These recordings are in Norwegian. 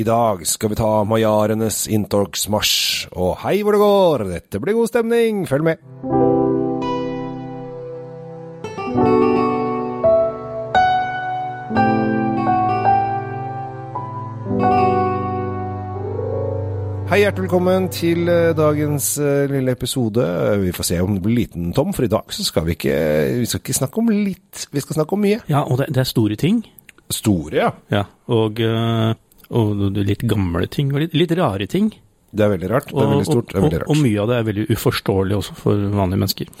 I dag skal vi ta majarenes inntogsmarsj, og hei hvor det går! Dette blir god stemning, følg med! Hei, hjertelig velkommen til eh, dagens eh, lille episode. Vi får se om det blir liten, Tom, for i dag så skal vi ikke, vi skal ikke snakke om litt, vi skal snakke om mye. Ja, og det, det er store ting. Store, ja. Ja, og, eh, og litt gamle ting, og litt, litt rare ting. Det er veldig rart. Det er veldig stort. Det er veldig veldig og, og og mye av det er veldig uforståelig også for vanlige mennesker.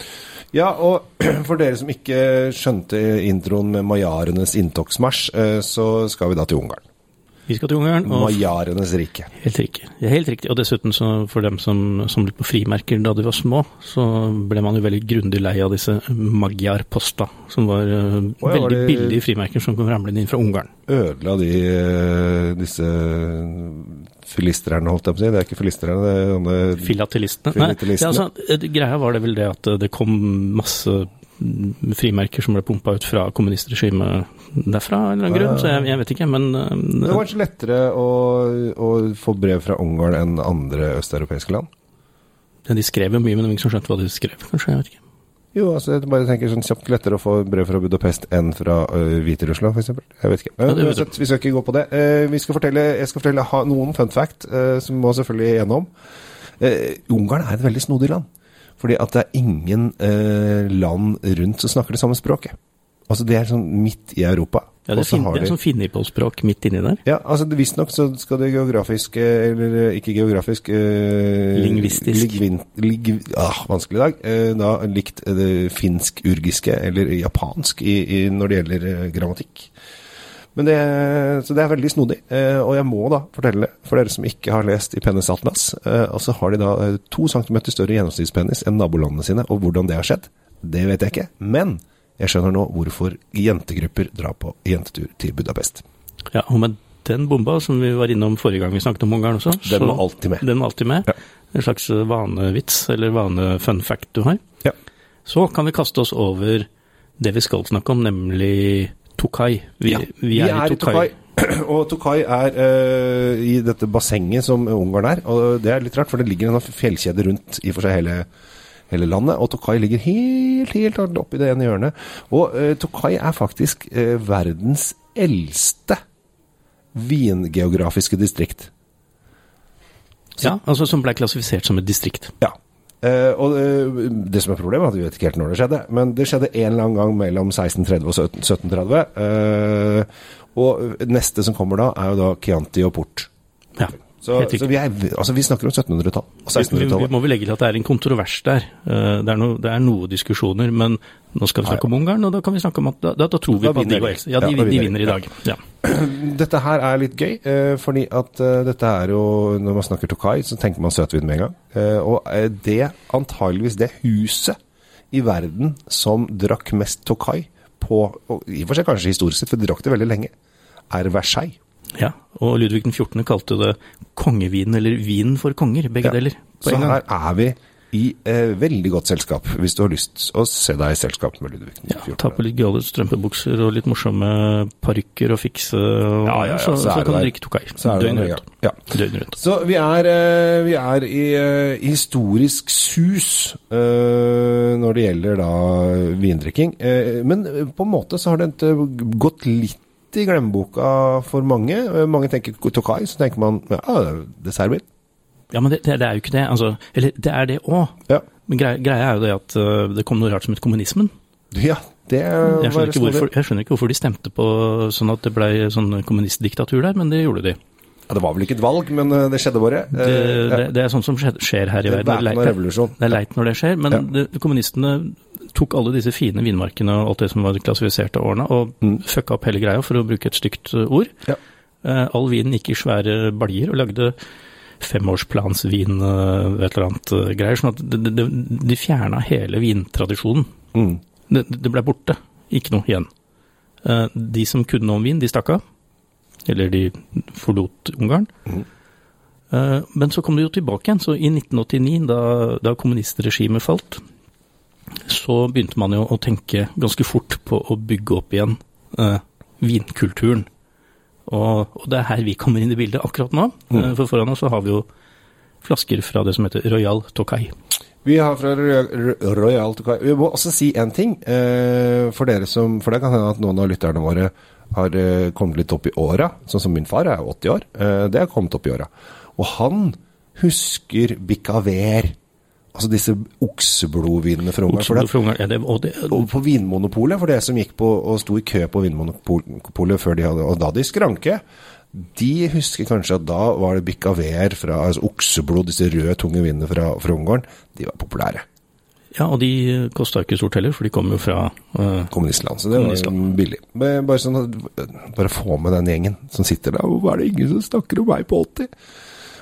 Ja, og for dere som ikke skjønte introen med majarenes inntogsmarsj, eh, så skal vi da til Ungarn. Vi skal til Ungarn, og Majarenes rike. helt riktig. Helt riktig. Og dessuten, så for dem som samlet på frimerker da de var små, så ble man jo veldig grundig lei av disse magyarposta, som var uh, ja, var veldig det- billige frimerker som kom ramlende inn fra Ungarn. Ødela de eh, disse filistrerne, holdt jeg på å si. Det er ikke filistrerne, det er sånne Filatelistene. Nei, ja, altså, eh, greia var det vel det at eh, det kom masse mm, frimerker som ble pumpa ut fra kommunistregimet derfra, av en eller annen grunn. Så jeg, jeg vet ikke, men uh, Det var kanskje lettere å, å få brev fra Ungarn enn andre østeuropeiske land? ja, de skrev jo mye, men det var ingen som skjønte hva de skrev. Kanskje, jeg vet ikke. Jo, altså jeg bare tenker sånn kjapt lettere å få brev fra Budapest enn fra uh, Hviterussland, f.eks. Jeg vet ikke. Men Ja, uansett, vi skal ikke gå på det. Uh, vi skal fortelle, jeg skal fortelle ha, noen fun fact, uh, som må selvfølgelig igjennom. Uh, Ungarn er et veldig snodig land. Fordi at det er ingen land rundt som snakker det samme språket. Altså Det er sånn midt i Europa. Ja, det fin, det er sånn Finnipol-språk midt inni der. Ja, altså det- Visstnok så skal det geografisk eh, Eller eh, ikke geografisk eh, Lingvistisk. Lig, lig, ah, vanskelig dag. Eh, da likt eh, det finsk-urgiske eller japansk i, i, når det gjelder grammatikk. Men det, så det er veldig snodig. Eh, og jeg må da fortelle, for dere som ikke har lest i Penis Atlas, eh, altså har de da to centimeter større gjennomsnittspennis enn nabolandene sine. Og hvordan det har skjedd, det vet jeg ikke. Men jeg skjønner nå hvorfor jentegrupper drar på jentetur til Budapest. Ja, og med den bomba som vi var innom forrige gang vi snakket om Ungarn også, Den var alltid med. Den var alltid med. Ja. En slags vanevits, eller vane-fun fact du har. Ja. Så kan vi kaste oss over det vi skal snakke om, nemlig Tokai. Vi, Ja, vi, er, i Tokai. Og Tokai er uh, i dette bassenget som Ungarn er. Og det er litt rart, for det ligger en fjellkjede rundt i for seg hele, hele landet. Og Tokai ligger helt, helt oppi det ene hjørnet. Og eh, Tokai er faktisk eh, verdens eldste vingeografiske distrikt. Ja, altså som ble klassifisert som et distrikt. Ja. Eh, og eh, det som er problemet, er at vi vet ikke helt når det skjedde. Men det skjedde en eller annen gang mellom 1630 og 17- 1730. Eh, og neste som kommer da, er jo da Chianti og Port. Ja, Så, så vi, er, altså vi snakker om 1700-tall og Vi, vi 1600-tallet. Vi må vel legge til at det er en kontrovers der. Eh, Det er, no, det er noe diskusjoner, men nå skal vi snakke om Ungarn, og da kan vi snakke om at da, da, tror vi Da på at de eldste. Ja, de, Ja, de vinner i dag. Ja. Dette her er litt gøy, eh, fordi at eh, dette er jo Når man snakker Tokai, så tenker man søtvin med en gang. Og det antageligvis det huset i verden som drakk mest Tokai på og I og for seg kanskje historisk sett, for de drakk det veldig lenge, er Versailles. Ja. Og Ludvig den 14. kalte det kongevinen, eller vinen for konger, begge Ja. deler. Så her er vi i eh, veldig godt selskap, hvis du har lyst å se deg i selskap med Ludvig den Ja, ta på litt gale strømpebukser og litt morsomme parykker og fikse, og, Ja, ja, ja, så, så så, det kan du drikke Tokai. Så det Døgnet rundt. ja. Døgnet rundt. Så vi er, eh, vi er i eh, historisk sus eh, når det gjelder da vindrikking. Eh, men på en måte så har det gått litt i glemmeboka for mange. Eh, mange tenker Tokai, så tenker man ja, det er dessertvin. Ja, men det, det, er jo ikke det. Altså, eller det er det òg. Ja. Men greia, greia er jo det at øh, det kom noe rart som het kommunismen. ja, det Jeg var skjønner, ikke hvorfor, jeg skjønner ikke hvorfor de stemte på sånn at det ble sånn kommunistdiktatur der, men det gjorde de. Ja, det var vel ikke et valg, men eh, det skjedde bare. Det, Eh, det, det er sånn som skjer, her i er verden. Det er leit- er når det skjer, men Ja. kommunistene tok alle disse fine vinmarkene og alt det som var klassifisert av årene, og Mm. fucka opp hele greia, for å bruke et stygt øh, ord. Ja. Eh, all vinen gikk i svære baljer og lagde femårsplansvin, øh, et eller annet greier. Sånn at de, de, de fjerna hele vintradisjonen. Mm. Det, det ble borte. Ikke noe igjen. Eh, De som kunne noe om vin, de stakk av. Eller de forlot Ungarn. Mm. Eh, Men så kom de jo tilbake igjen. Så i 1989, da, da kommunistregimet falt, så begynte man jo å tenke ganske fort på å bygge opp igjen eh, vinkulturen. Og, og det er her vi kommer inn i bildet akkurat nå. Mm. For foran oss så har vi jo flasker fra det som heter Royal Tokai. Vi har fra Royal Royal Tokai Vi må også si én ting. eh, for dere som For det kan hende at noen av lytterne våre har eh, kommet litt opp i åra. Sånn som min far er 80 år. Eh, det har kommet opp i åra. Og han husker Bicaver. Altså disse okseblodvinene fra Ungarn. Okseblod fra Ungarn, ja, det, og det, og på Vinmonopolet, for det som gikk på og sto i kø på Vinmonopolet før de hadde Og da de skranke, de husker kanskje at da var det Bicaver fra altså okseblod, disse røde, tunge vinene fra, fra Ungarn, de var populære. ja, og de kosta ikke stort heller, for de kom jo fra uh, Kommunistland, så det var billig. Men Bare sånn bare få med den gjengen som sitter der. Hvorfor er det ingen som snakker om meg på 80?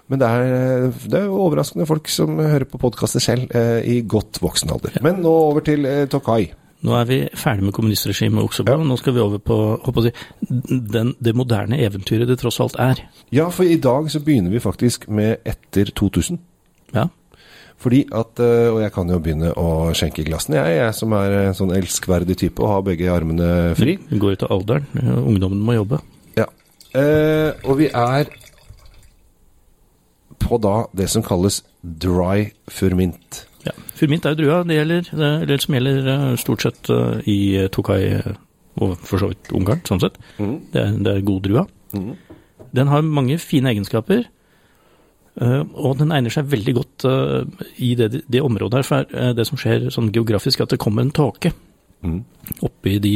Men det er, det er overraskende folk som hører på podkaster selv, eh, i godt voksen alder. Men nå over til eh, Tokai. Nå er vi ferdig med kommunistregimet også, ja. Nå skal vi over på håper den, det moderne eventyret det tross alt er. Ja, for i dag så begynner vi faktisk med etter 2000. Ja, Fordi at, eh, Og jeg kan jo begynne å skjenke glassene, jeg, jeg som er en sånn elskverdig type og har begge armene fri. Vi går ut av alderen. Ungdommen må jobbe. Ja. Eh, og vi er på da det som kalles dry furmint. Ja. Furmint er jo drua, det gjelder, det, eller som gjelder eh, stort sett eh, i Tokai og for så vidt Ungarn, sånn sett. Det, er, det er god drua. Den har mange fine egenskaper, eh, og den egner seg veldig godt i det, det området her. For det som skjer sånn geografisk, at det kommer en tåke Mm. oppi de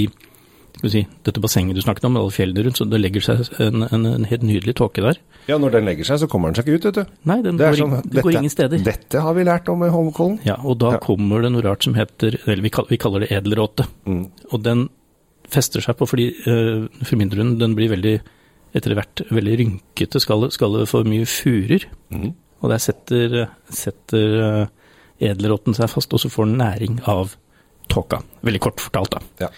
si, dette bassenget du snakket om, med alle fjellene rundt, så det legger seg en, en, en helt nydelig tåke der. Ja, når den legger seg, så kommer den seg ikke ut, vet du. Nei, den Det går, sånn, ing- dette, går ingen steder. Dette har vi lært om i Holmenkollen. Ja, og da Ja. kommer det noe rart som heter Eller vi kaller, vi kaller det edelråte. Mm. Og den fester seg på fordi uh, forminderen den blir veldig etter hvert veldig rynkete. Skal, det- skal for mye furer. Mm. Og der setter, setter uh, edelråten seg fast, og så får den næring av tåka. Veldig kort fortalt, da. Ja.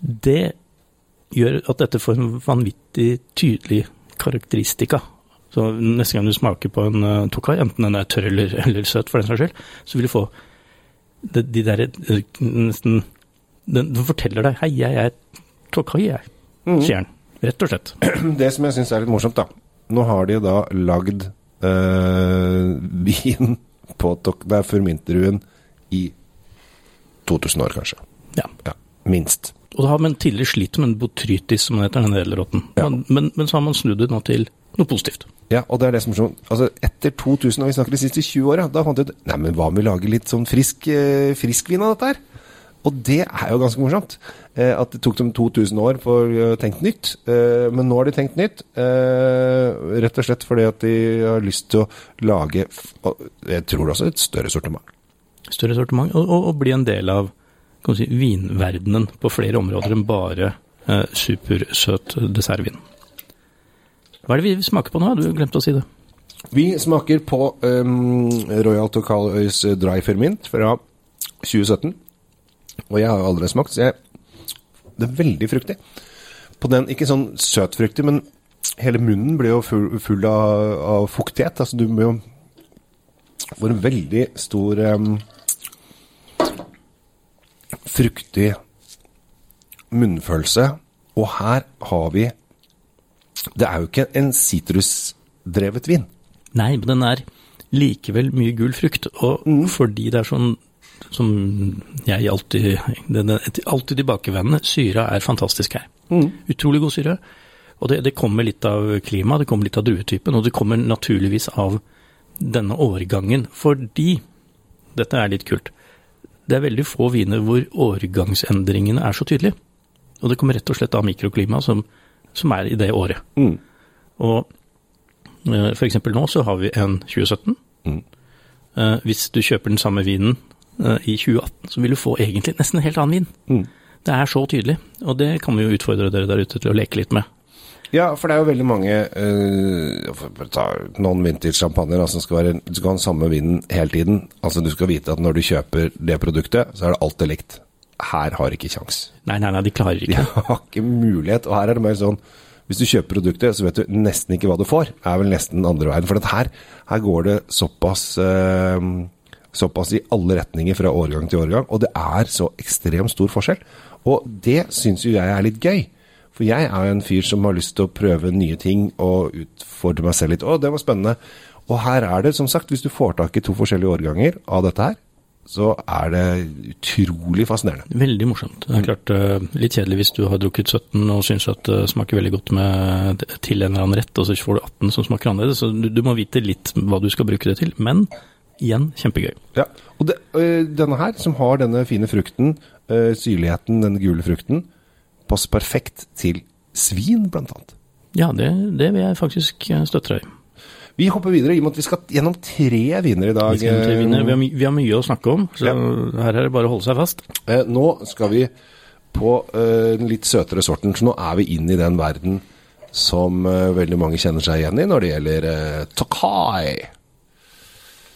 Det gjør at dette får en vanvittig tydelig karakteristika. Så neste gang du smaker på en uh, tokai, enten den er tørr eller, eller søt for den saks skyld, så vil du få de, de der eh, nesten den, den forteller deg 'hei, jeg er tokai, jeg', Mhm. sier den. Rett og slett. Det som jeg syns er litt morsomt, da Nå har de da lagd øh, vin på tok- det er furmintdruen i 2000 år, kanskje. Ja. Ja, Minst. Og da har man tidligere slitt med en botrytis, som den heter, den edelråten. Ja. Men, men, men så har man snudd det nå til noe positivt. Ja, og det er det som er sånn Altså, etter 2000, og vi snakker de siste 20 åra, da fant vi ut Nei, men hva med å lage litt sånn frisk, eh, friskvin av dette her? Og det er jo ganske morsomt. Eh, at det tok dem 2000 år for å tenke nytt. Eh, men nå har de tenkt nytt. Eh, rett og slett fordi at de har lyst til å lage Jeg tror også et større sortiment. Større sortiment, og, og, og bli en del av si, vinverdenen på flere områder enn bare eh, supersøt dessertvin. Hva er det vi smaker på nå? Du glemte å si det. Vi smaker på um, Royal Tocaløys Dry Fermint fra 2017. Og jeg har aldri smakt, så jeg Det er veldig fruktig. På den, ikke sånn søtfruktig, men hele munnen blir jo full, full av, av fuktighet. Altså, du må jo få en veldig stor um, fruktig munnfølelse. Og her har vi Det er jo ikke en sitrusdrevet vin. Nei, men den er likevel mye gul frukt, og fordi det er sånn som jeg alltid den er alltid tilbakevendende, syra er fantastisk her. Utrolig god syre. Og det, det kommer litt av klimaet, det kommer litt av druetypen, og det kommer naturligvis av denne årgangen, fordi Dette er litt kult. Det er veldig få viner hvor årgangsendringene er så tydelige. Og det kommer rett og slett av mikroklimaet som, som er i det året. Mm. Og eh, for eksempel nå så har vi en 2017. Mm. Eh, Hvis du kjøper den samme vinen eh, i 2018, så vil du få egentlig nesten en helt annen vin. Mm. Det er så tydelig, og det kan vi jo utfordre dere der ute til å leke litt med. Ja, for det er jo veldig mange uh, ta non-vintage-sjampanjer altså, som skal være Du skal ha den samme vinen hele tiden. Altså Du skal vite at når du kjøper det produktet, så er det alltid likt. Her har ikke kjangs. Nei, nei, nei, de klarer ikke. De har ikke mulighet. Og her er det mer sånn Hvis du kjøper produktet, så vet du nesten ikke hva du får. Det er vel nesten andre veien. For her, her går det såpass eh, Såpass i alle retninger fra årgang til årgang, og det er så ekstremt stor forskjell. Og det syns jo jeg er litt gøy. For jeg er jo en fyr som har lyst til å prøve nye ting og utfordre meg selv litt. Å, det var spennende. Og her er det, som sagt, hvis du får tak i to forskjellige årganger av dette her, så er det utrolig fascinerende. Veldig morsomt. Det er klart uh, litt kjedelig hvis du har drukket 17 og syns at det smaker veldig godt med, til en eller annen rett, og så får du 18 som smaker annerledes. Så du, du må vite litt hva du skal bruke det til. Men igjen, kjempegøy. Ja, og det, øh, denne her, som har denne fine frukten, syrligheten, den gule frukten, passer perfekt til svin, blant annet. Ja, det, det vil jeg faktisk øh, støtte deg i. Vi hopper videre, i og med at vi skal gjennom tre viner i dag. Vi, til øh, vinner. vi, har, vi har mye å snakke om, så her er det bare å holde seg fast. Eh, nå skal vi på eh, den litt søtere sorten, så nå er vi inn i den verden som eh, veldig mange kjenner seg igjen i når det gjelder eh, Tokai.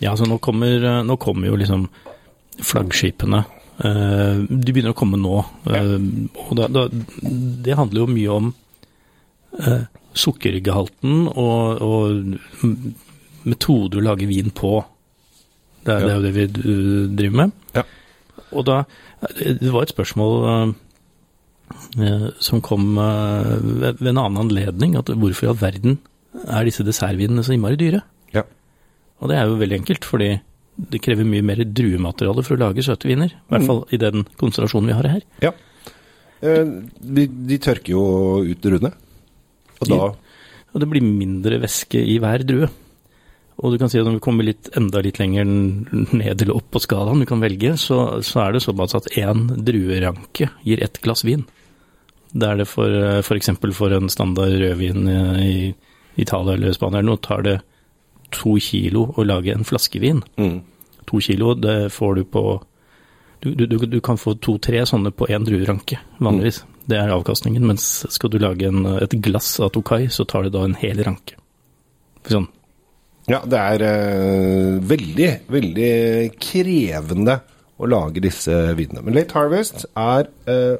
Ja, så nå kommer, eh, nå kommer jo liksom flaggskipene. Eh, de begynner å komme nå. Ja. og da, da, det handler jo mye om eh, sukkergehalten og, og metoder å lage vin på. Det er, det er jo det vi eh, driver med. Ja. Og da Det var et spørsmål eh, eh, som kom eh, ved ved en annen anledning. At hvorfor i all verden er disse dessertvinene så innmari dyre? Ja. Og det er jo veldig enkelt, fordi det krever mye mer druemateriale for å lage søte viner. I hvert fall i den konsentrasjonen vi har her. ja. Eh, de, de tørker jo ut druene. Og da Og det blir mindre væske i hver drue. Og du kan si at når vi kommer litt, enda litt lenger ned eller opp på skalaen du kan velge, så, så er det såpass at én drueranke gir ett glass vin. Det er det for f.eks. For, for en standard rødvin i, i Italia eller Spania. Nå tar det to kilo å lage en flaskevin. mm. To kilo, det får du på Du, du, du, kan få to-tre sånne på én drueranke, vanligvis. Det er avkastningen. Mens skal du lage en, et glass av Tokai, så tar det da en hel ranke. Sånn. Ja, det er uh, veldig, veldig krevende å lage disse vinene. Men Late Harvest er, eh,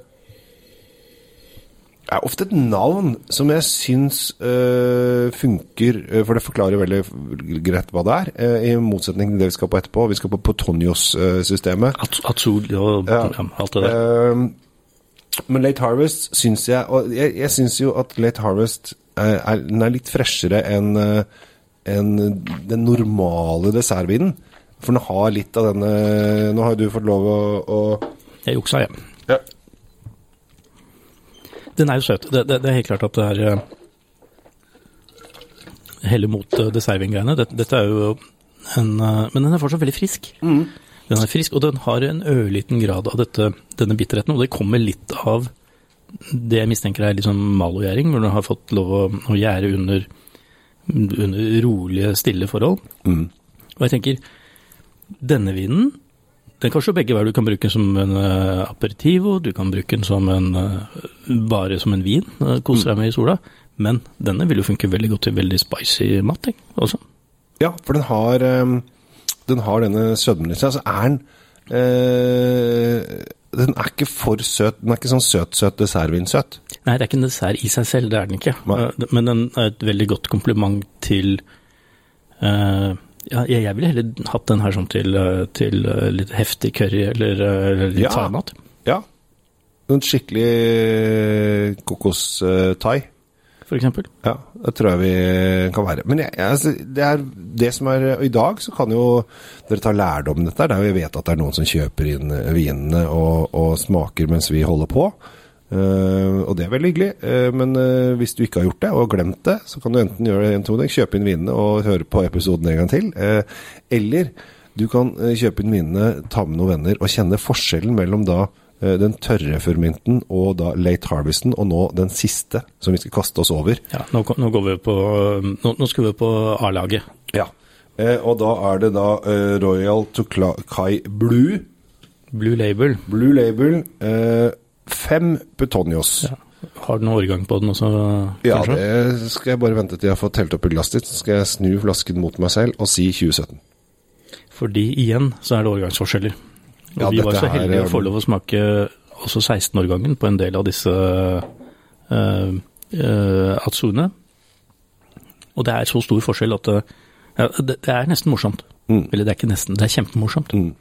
er ofte et navn som jeg syns øh, funker, eh, for det forklarer veldig greit hva det er, øh, i motsetning til det vi skal på etterpå. Vi skal på Potonios-systemet. At- Atsol og Ja. ja, alt det der. Ehm, men Late Harvest syns jeg Og jeg, jeg syns jo at Late Harvest er, er, er litt freshere enn en den normale dessertvinen. For den har litt av denne Nå har du fått lov å, å Jeg juksa, jeg. ja. Den er jo søt. Det, det, det er helt klart at det er eh, heller mot uh, dessertvingreiene. Dette, dette er jo en eh, Men den er fortsatt veldig frisk. Den er frisk, og den har en ørliten grad av dette, denne bitterheten, og det kommer litt av det jeg mistenker er sånn malogjæring, hvor den har fått lov å, å gjære under, under rolige, stille forhold. Mm. Og jeg tenker, denne vinen, den kan slå begge veier. Du kan bruke den som en uh, aperitivo, du kan bruke den som en, uh, bare som en vin, uh, kose deg med i sola. Men denne vil jo funke veldig godt til veldig spicy mat, også. ja, for den har um, Den har denne sødmen i seg. Altså er den uh, Den er ikke for søt. Den er ikke sånn søt-søt dessertvinsøt. Nei, det er ikke en dessert i seg selv, det er den ikke. Nei. Eh, Men den er et veldig godt kompliment til eh, ja, jeg jeg ville heller hatt den her sånn til, eh, til eh, litt heftig curry eller, eh, eller litt Ja. thaimat. Ja. En skikkelig kokos-thai. For eksempel. Ja, det tror jeg vi kan være. Men jeg, jeg, altså, det er det som er og I dag så kan jo dere ta lærdom av dette. Det er jo jeg vet at det er noen som kjøper inn vinene og, og smaker mens vi holder på. Eh, og det er veldig hyggelig. uh, men uh, hvis du ikke har gjort det og glemt det, så kan du enten gjøre det en kjøpe inn vinene og høre på episoden en gang til. Eller du kan kjøpe inn vinene, ta med noen venner og kjenne forskjellen mellom da den tørre Furmynten og da late harvesten, og nå den siste som vi skal kaste oss over. Ja, nå, nå går vi på Nå, nå skal vi på A-laget. Ja. Eh, og da er det da Royal Kai Blue, Blue Label. Blue Label, eh, fem Petonios. Ja. Har du noen årgang på den også, Ja, kanskje? det skal jeg bare vente til jeg har fått telt opp i glasset ditt. Så skal jeg snu flasken mot meg selv og si 2017. Fordi igjen så er det årgangsforskjeller. Og Ja, vi var så heldige her, å få lov å smake også 16-årgangen på en del av disse uh, Atsune. Og det er så stor forskjell at det, ja, det, det er nesten morsomt. Mm. Eller det er ikke nesten, det er kjempemorsomt. Mm.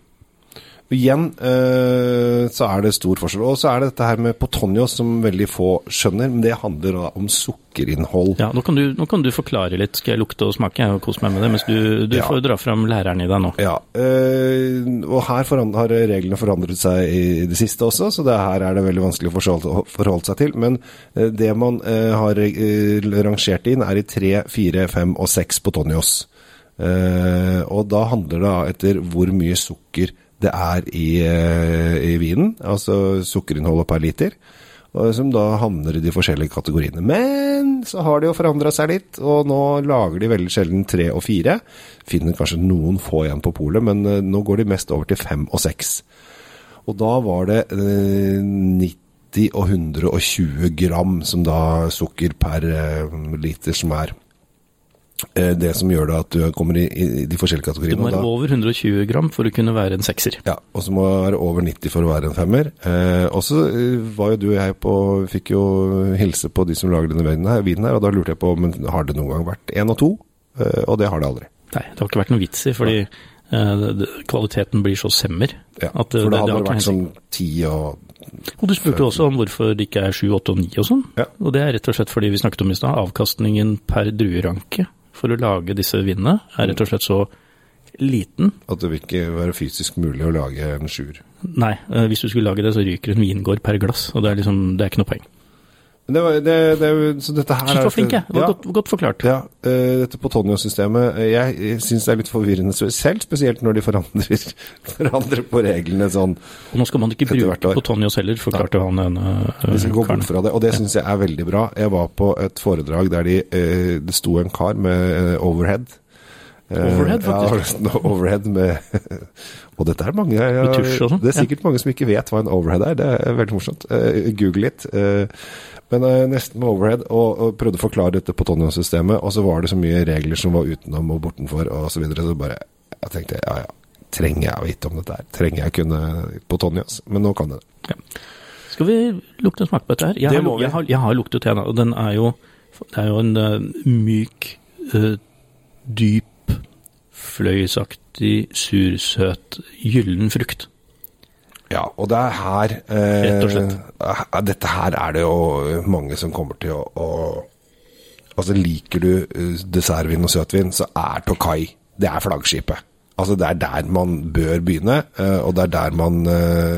Og igjen eh, så er det stor forskjell. Og så er det dette her med Potonios som veldig få skjønner, men det handler da om sukkerinnhold. Ja, nå kan, du, nå kan du forklare litt. Skal jeg lukte og smake og kose meg med det, mens du, du Ja. får dra fram læreren i deg nå. Ja, eh, og her har reglene forandret seg i det siste også, så det her er det veldig vanskelig å forholde, forholde seg til. Men eh, det man eh, har eh, rangert inn, er i tre, fire, fem og seks Potonios. Eh, og da handler det etter hvor mye sukker det er i, eh, i vinen, altså sukkerinnholdet per liter. Som da havner i de forskjellige kategoriene. Men så har det jo forandra seg litt, og nå lager de veldig sjelden tre og fire. Finner kanskje noen få igjen på polet, men eh, nå går de mest over til fem og seks. Og da var det eh, 90 og 120 gram som da sukker per eh, liter som er eh, det som gjør det at du kommer i, i de forskjellige kategoriene. Du må være over 120 gram for å kunne være en sekser. ja, og så må du være over 90 for å være en femmer. Eh, og så eh, var jo du og jeg på Fikk jo hilse på de som lager denne vinen her, vinen her, og da lurte jeg på men har det noen gang vært én og to? Eh, og det har det aldri. Nei, det har ikke vært noe vits i, fordi eh, det, det, kvaliteten blir så semmer. Ja, at for det det hadde det, ikke vært sånn hensikt. ti og Og du spurte også om hvorfor det ikke er 7, 8 og 9 og sånn. Ja. Og det er rett og slett fordi vi snakket om i stad, avkastningen per drueranke for å lage disse vindene er rett og slett så liten. at det vil ikke være fysisk mulig å lage en sjuer. Nei, eh, hvis du skulle lage det, så ryker en vingård per glass, og det er liksom, det er ikke noe poeng. Det var, det, det, så dette her flinke, var flink, jeg. Det var Ja. godt, godt forklart. Ja, uh, dette Potonio-systemet eh, Jeg, jeg syns det er litt forvirrende selv, spesielt når de forandrer, forandrer på reglene sånn. Og nå skal man ikke bruke. Potonios heller, forklarte han ene Vi skal gå bort fra det, og det syns jeg er veldig bra. Jeg var på et foredrag der de, uh, det sto en kar med eh, overhead. Eh, Overhead, faktisk. Ja, overhead med Og dette er mange ja, sånn, Det er sikkert mange som ikke vet hva en overhead er. Det er veldig morsomt. Eh, Google litt. Men eh, nesten med overhead, og, og prøvde å forklare dette på Tonio-systemet, og så var det så mye regler som var utenom og bortenfor, og så videre, så bare Jeg tenkte ja ja, trenger jeg å vite om dette her? Trenger jeg kunne på Tonios? Men nå kan jeg det. Skal vi lukte en smak på dette her? Jeg, Det har, jeg, har, jeg har luktet en, og den er jo Det er jo en uh, myk, uh, dyp, fløyelsaktig, sursøt, gyllen frukt. Ja, og det er her eh, Rett og slett. eh, Dette her er det jo mange som kommer til å, å Altså, liker du eh, dessertvin og søtvin, så er Tokai Det er flaggskipet. Altså, det er der man bør begynne, eh, og det er der man eh,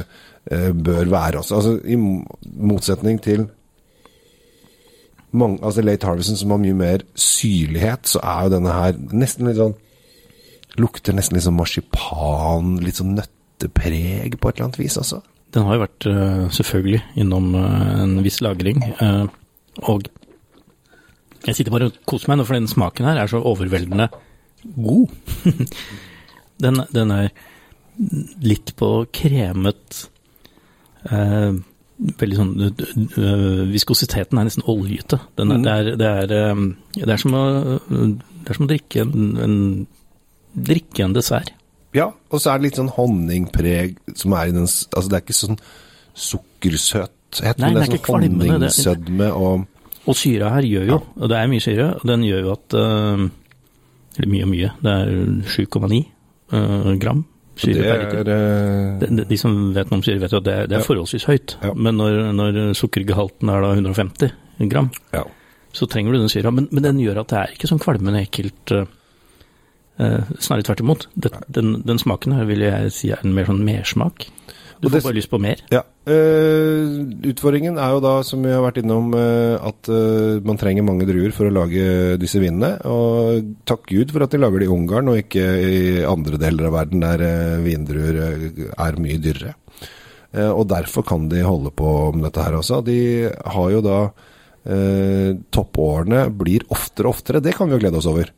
eh, bør være også. Altså, I motsetning til mange, altså Late Harvison, som har mye mer syrlighet, så er jo denne her nesten litt sånn Lukter nesten litt sånn marsipan, litt sånn nøttepreg på et eller annet vis, også? Den har jo vært eh, selvfølgelig innom eh, en viss lagring. eh, og jeg sitter bare og koser meg nå, for den smaken her er så overveldende god. den, den er litt på kremet Veldig sånn Viskositeten er nesten oljete. Den er, Mm. det, er, det, er, det, er som å, det er som å drikke en, en, drikke en dessert. Ja, og så er det litt sånn honningpreg som er i den Altså, det er ikke sånn sukkersøthet, men det er sånn honningsødme og Og syra her gjør jo, og det er mye syre, og den gjør jo at øh, Eller mye og mye, det er 7,9 øh, gram syre per liter. er eh, De, de- som vet noe om syre, vet jo at det, det er forholdsvis høyt. Ja. Men når, når sukkergehalten er da 150 gram, Ja. så trenger du den syra. Men, men den gjør at det er ikke sånn kvalmende ekkelt. øh, snarere tvert imot. Den, den, den smaken her vil jeg si er en mer sånn mersmak. Du får bare lyst på mer. Ja. Uh, utfordringen er jo da, som vi har vært innom, uh, at uh, man trenger mange druer for å lage disse vinene. Og takk Gud for at de lager det i Ungarn og ikke i andre deler av verden der eh, vindruer eh, er mye dyrere. Eh, og derfor kan de holde på med dette her også. De har jo da eh, Toppårene blir oftere og oftere. Det kan vi jo glede oss over.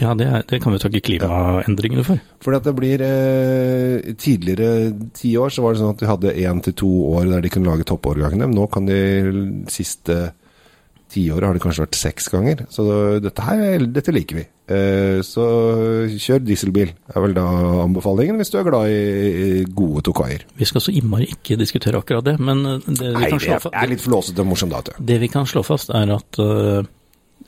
Ja, det, er, det kan vi takke klimaendringene for. Fordi at det blir eh, Tidligere ti år så var det sånn at de hadde én til to år der de kunne lage toppårgangene. Men nå kan de siste tiåret har det kanskje vært seks ganger. Så dette her, dette liker vi. Eh, så kjør dieselbil, er vel da anbefalingen, hvis du er glad i, gode Tokaier. Vi skal så innmari ikke diskutere akkurat det, men øh, det vi Nei, kan slå slå Nei, det er litt flåsete og morsomt, da. Det vi kan slå fast, er at øh,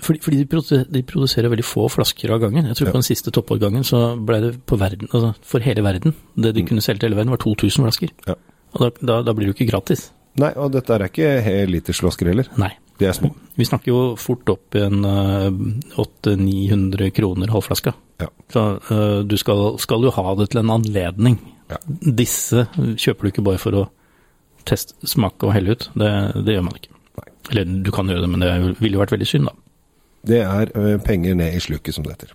Fordi, fordi de, produserer, de produserer veldig få flasker av gangen. Jeg tror Ja. på den siste toppårgangen så ble det på verden, altså for hele verden, det de kunne selge til hele verden var 2000 flasker. Mm. Ja. Og da, da, da blir det jo ikke gratis. Nei, og dette er ikke helitersflasker heller. Nei. De er små. Vi snakker jo fort opp i en uh, 800-900 kroner halvflaska. Ja. Så uh, du skal, skal jo ha det til en anledning. Ja. Disse kjøper du ikke bare for å teste, smake og helle ut. Det, det gjør man ikke. Nei. Eller du kan gjøre det, men det ville jo vært veldig synd, da. Det er penger ned i sluket, som det heter.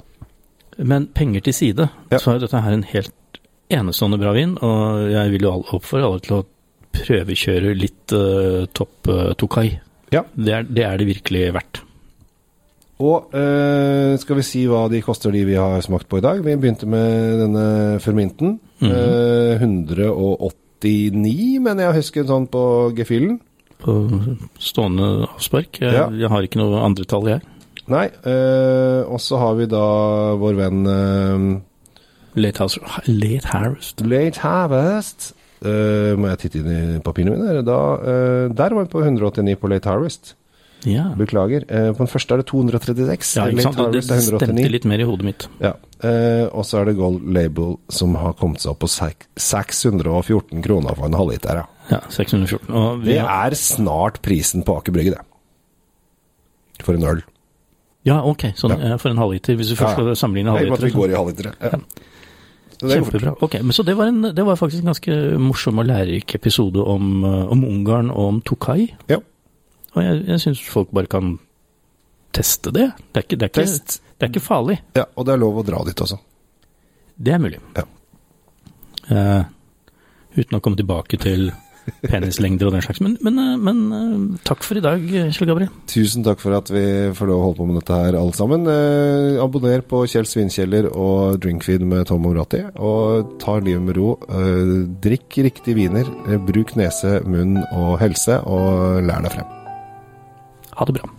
Men penger til side, Ja. så er dette her en helt enestående bra vin, og jeg vil jo oppfordre alle til å prøvekjøre litt uh, topp uh, Tokai. Ja. Det er, det er det virkelig verdt. Og uh, skal vi si hva de koster, de vi har smakt på i dag? Vi begynte med denne ferminten. Mhm. Eh, 189, mener jeg å huske sånn på gefühlen. På stående avspark. Jeg, Ja. jeg har ikke noe andre tall, jeg. Nei, Uh, og så har vi da vår venn uh, Late, House, late Harvest. Late Harvest. Uh, må jeg titte inn i papirene mine? Da, der var vi på 189 på Late Harvest. Ja. Beklager. På den første er det 236. ja, ikke sant? Det, det er stemte litt mer i hodet mitt. Ja. Og så er det Gold Label som har kommet seg opp på 614 kroner for en halvliter. Ja. Ja, 614. Det er snart prisen på Aker Brygge, det. For en øl. Ja, ok, sånn Ja. eh, for en halvliter, hvis du først skal sammenligne Nei, i og med at vi går i halvlitere. Ja. Kjempebra. Ok, men Så det var, en, det var faktisk en ganske morsom og lærerik episode om, eh, om Ungarn og om Tokai. Ja. Og jeg, jeg syns folk bare kan teste det. Det er ikke, det er ikke, det er ikke farlig. Ja, og det er lov å dra dit også. Det er mulig. Ja. Uh, uten å komme tilbake til penislengder og den slags. Men, men, eh, men eh, takk for i dag, Kjell Gabriel. Tusen takk for at vi får lov å holde på med dette her, alle sammen. Eh, abonner på Kjell Svinkjeller og Drinkfeed med Tom Omrati. Og ta livet med ro. Eh, drikk riktige viner. Eh, bruk nese, munn og helse, og lær deg frem. Ha det bra.